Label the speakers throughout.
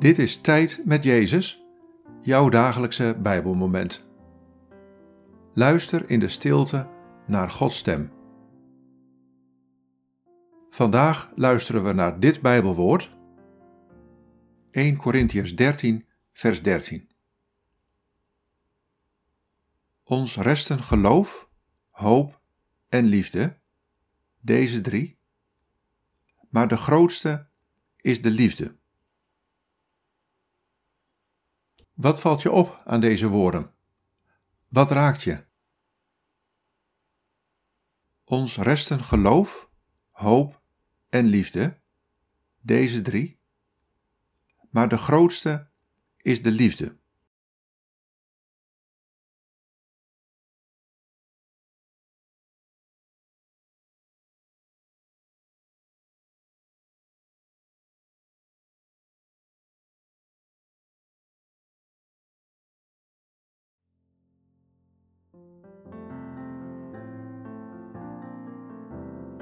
Speaker 1: Dit is Tijd met Jezus, jouw dagelijkse Bijbelmoment. Luister in de stilte naar Gods stem. Vandaag luisteren we naar dit Bijbelwoord, 1 Corinthians 13, vers 13. Ons resten geloof, hoop en liefde, deze drie, maar de grootste is de liefde. Wat valt je op aan deze woorden? Wat raakt je? Ons resten geloof, hoop en liefde, deze drie, maar de grootste is de liefde.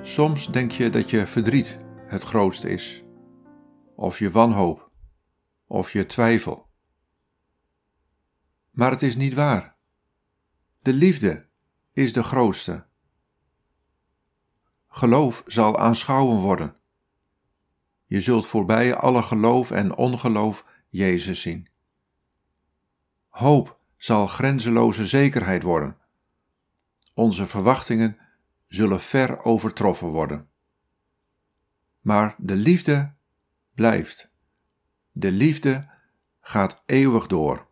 Speaker 1: Soms denk je dat je verdriet het grootste is, of je wanhoop, of je twijfel. Maar het is niet waar. De liefde is de grootste. Geloof zal aanschouwen worden. Je zult voorbij alle geloof en ongeloof Jezus zien. Hoop zal grenzeloze zekerheid worden. Onze verwachtingen zullen ver overtroffen worden. Maar de liefde blijft. De liefde gaat eeuwig door.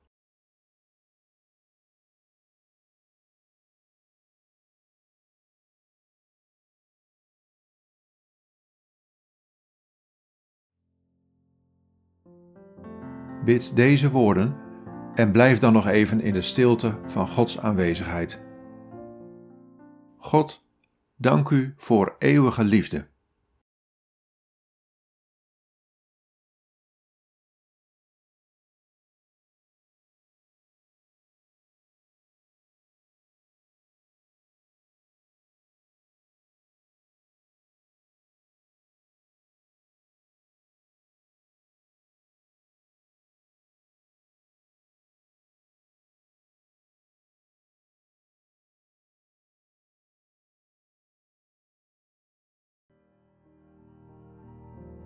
Speaker 1: Bid deze woorden en blijf dan nog even in de stilte van Gods aanwezigheid. God, dank u voor eeuwige liefde.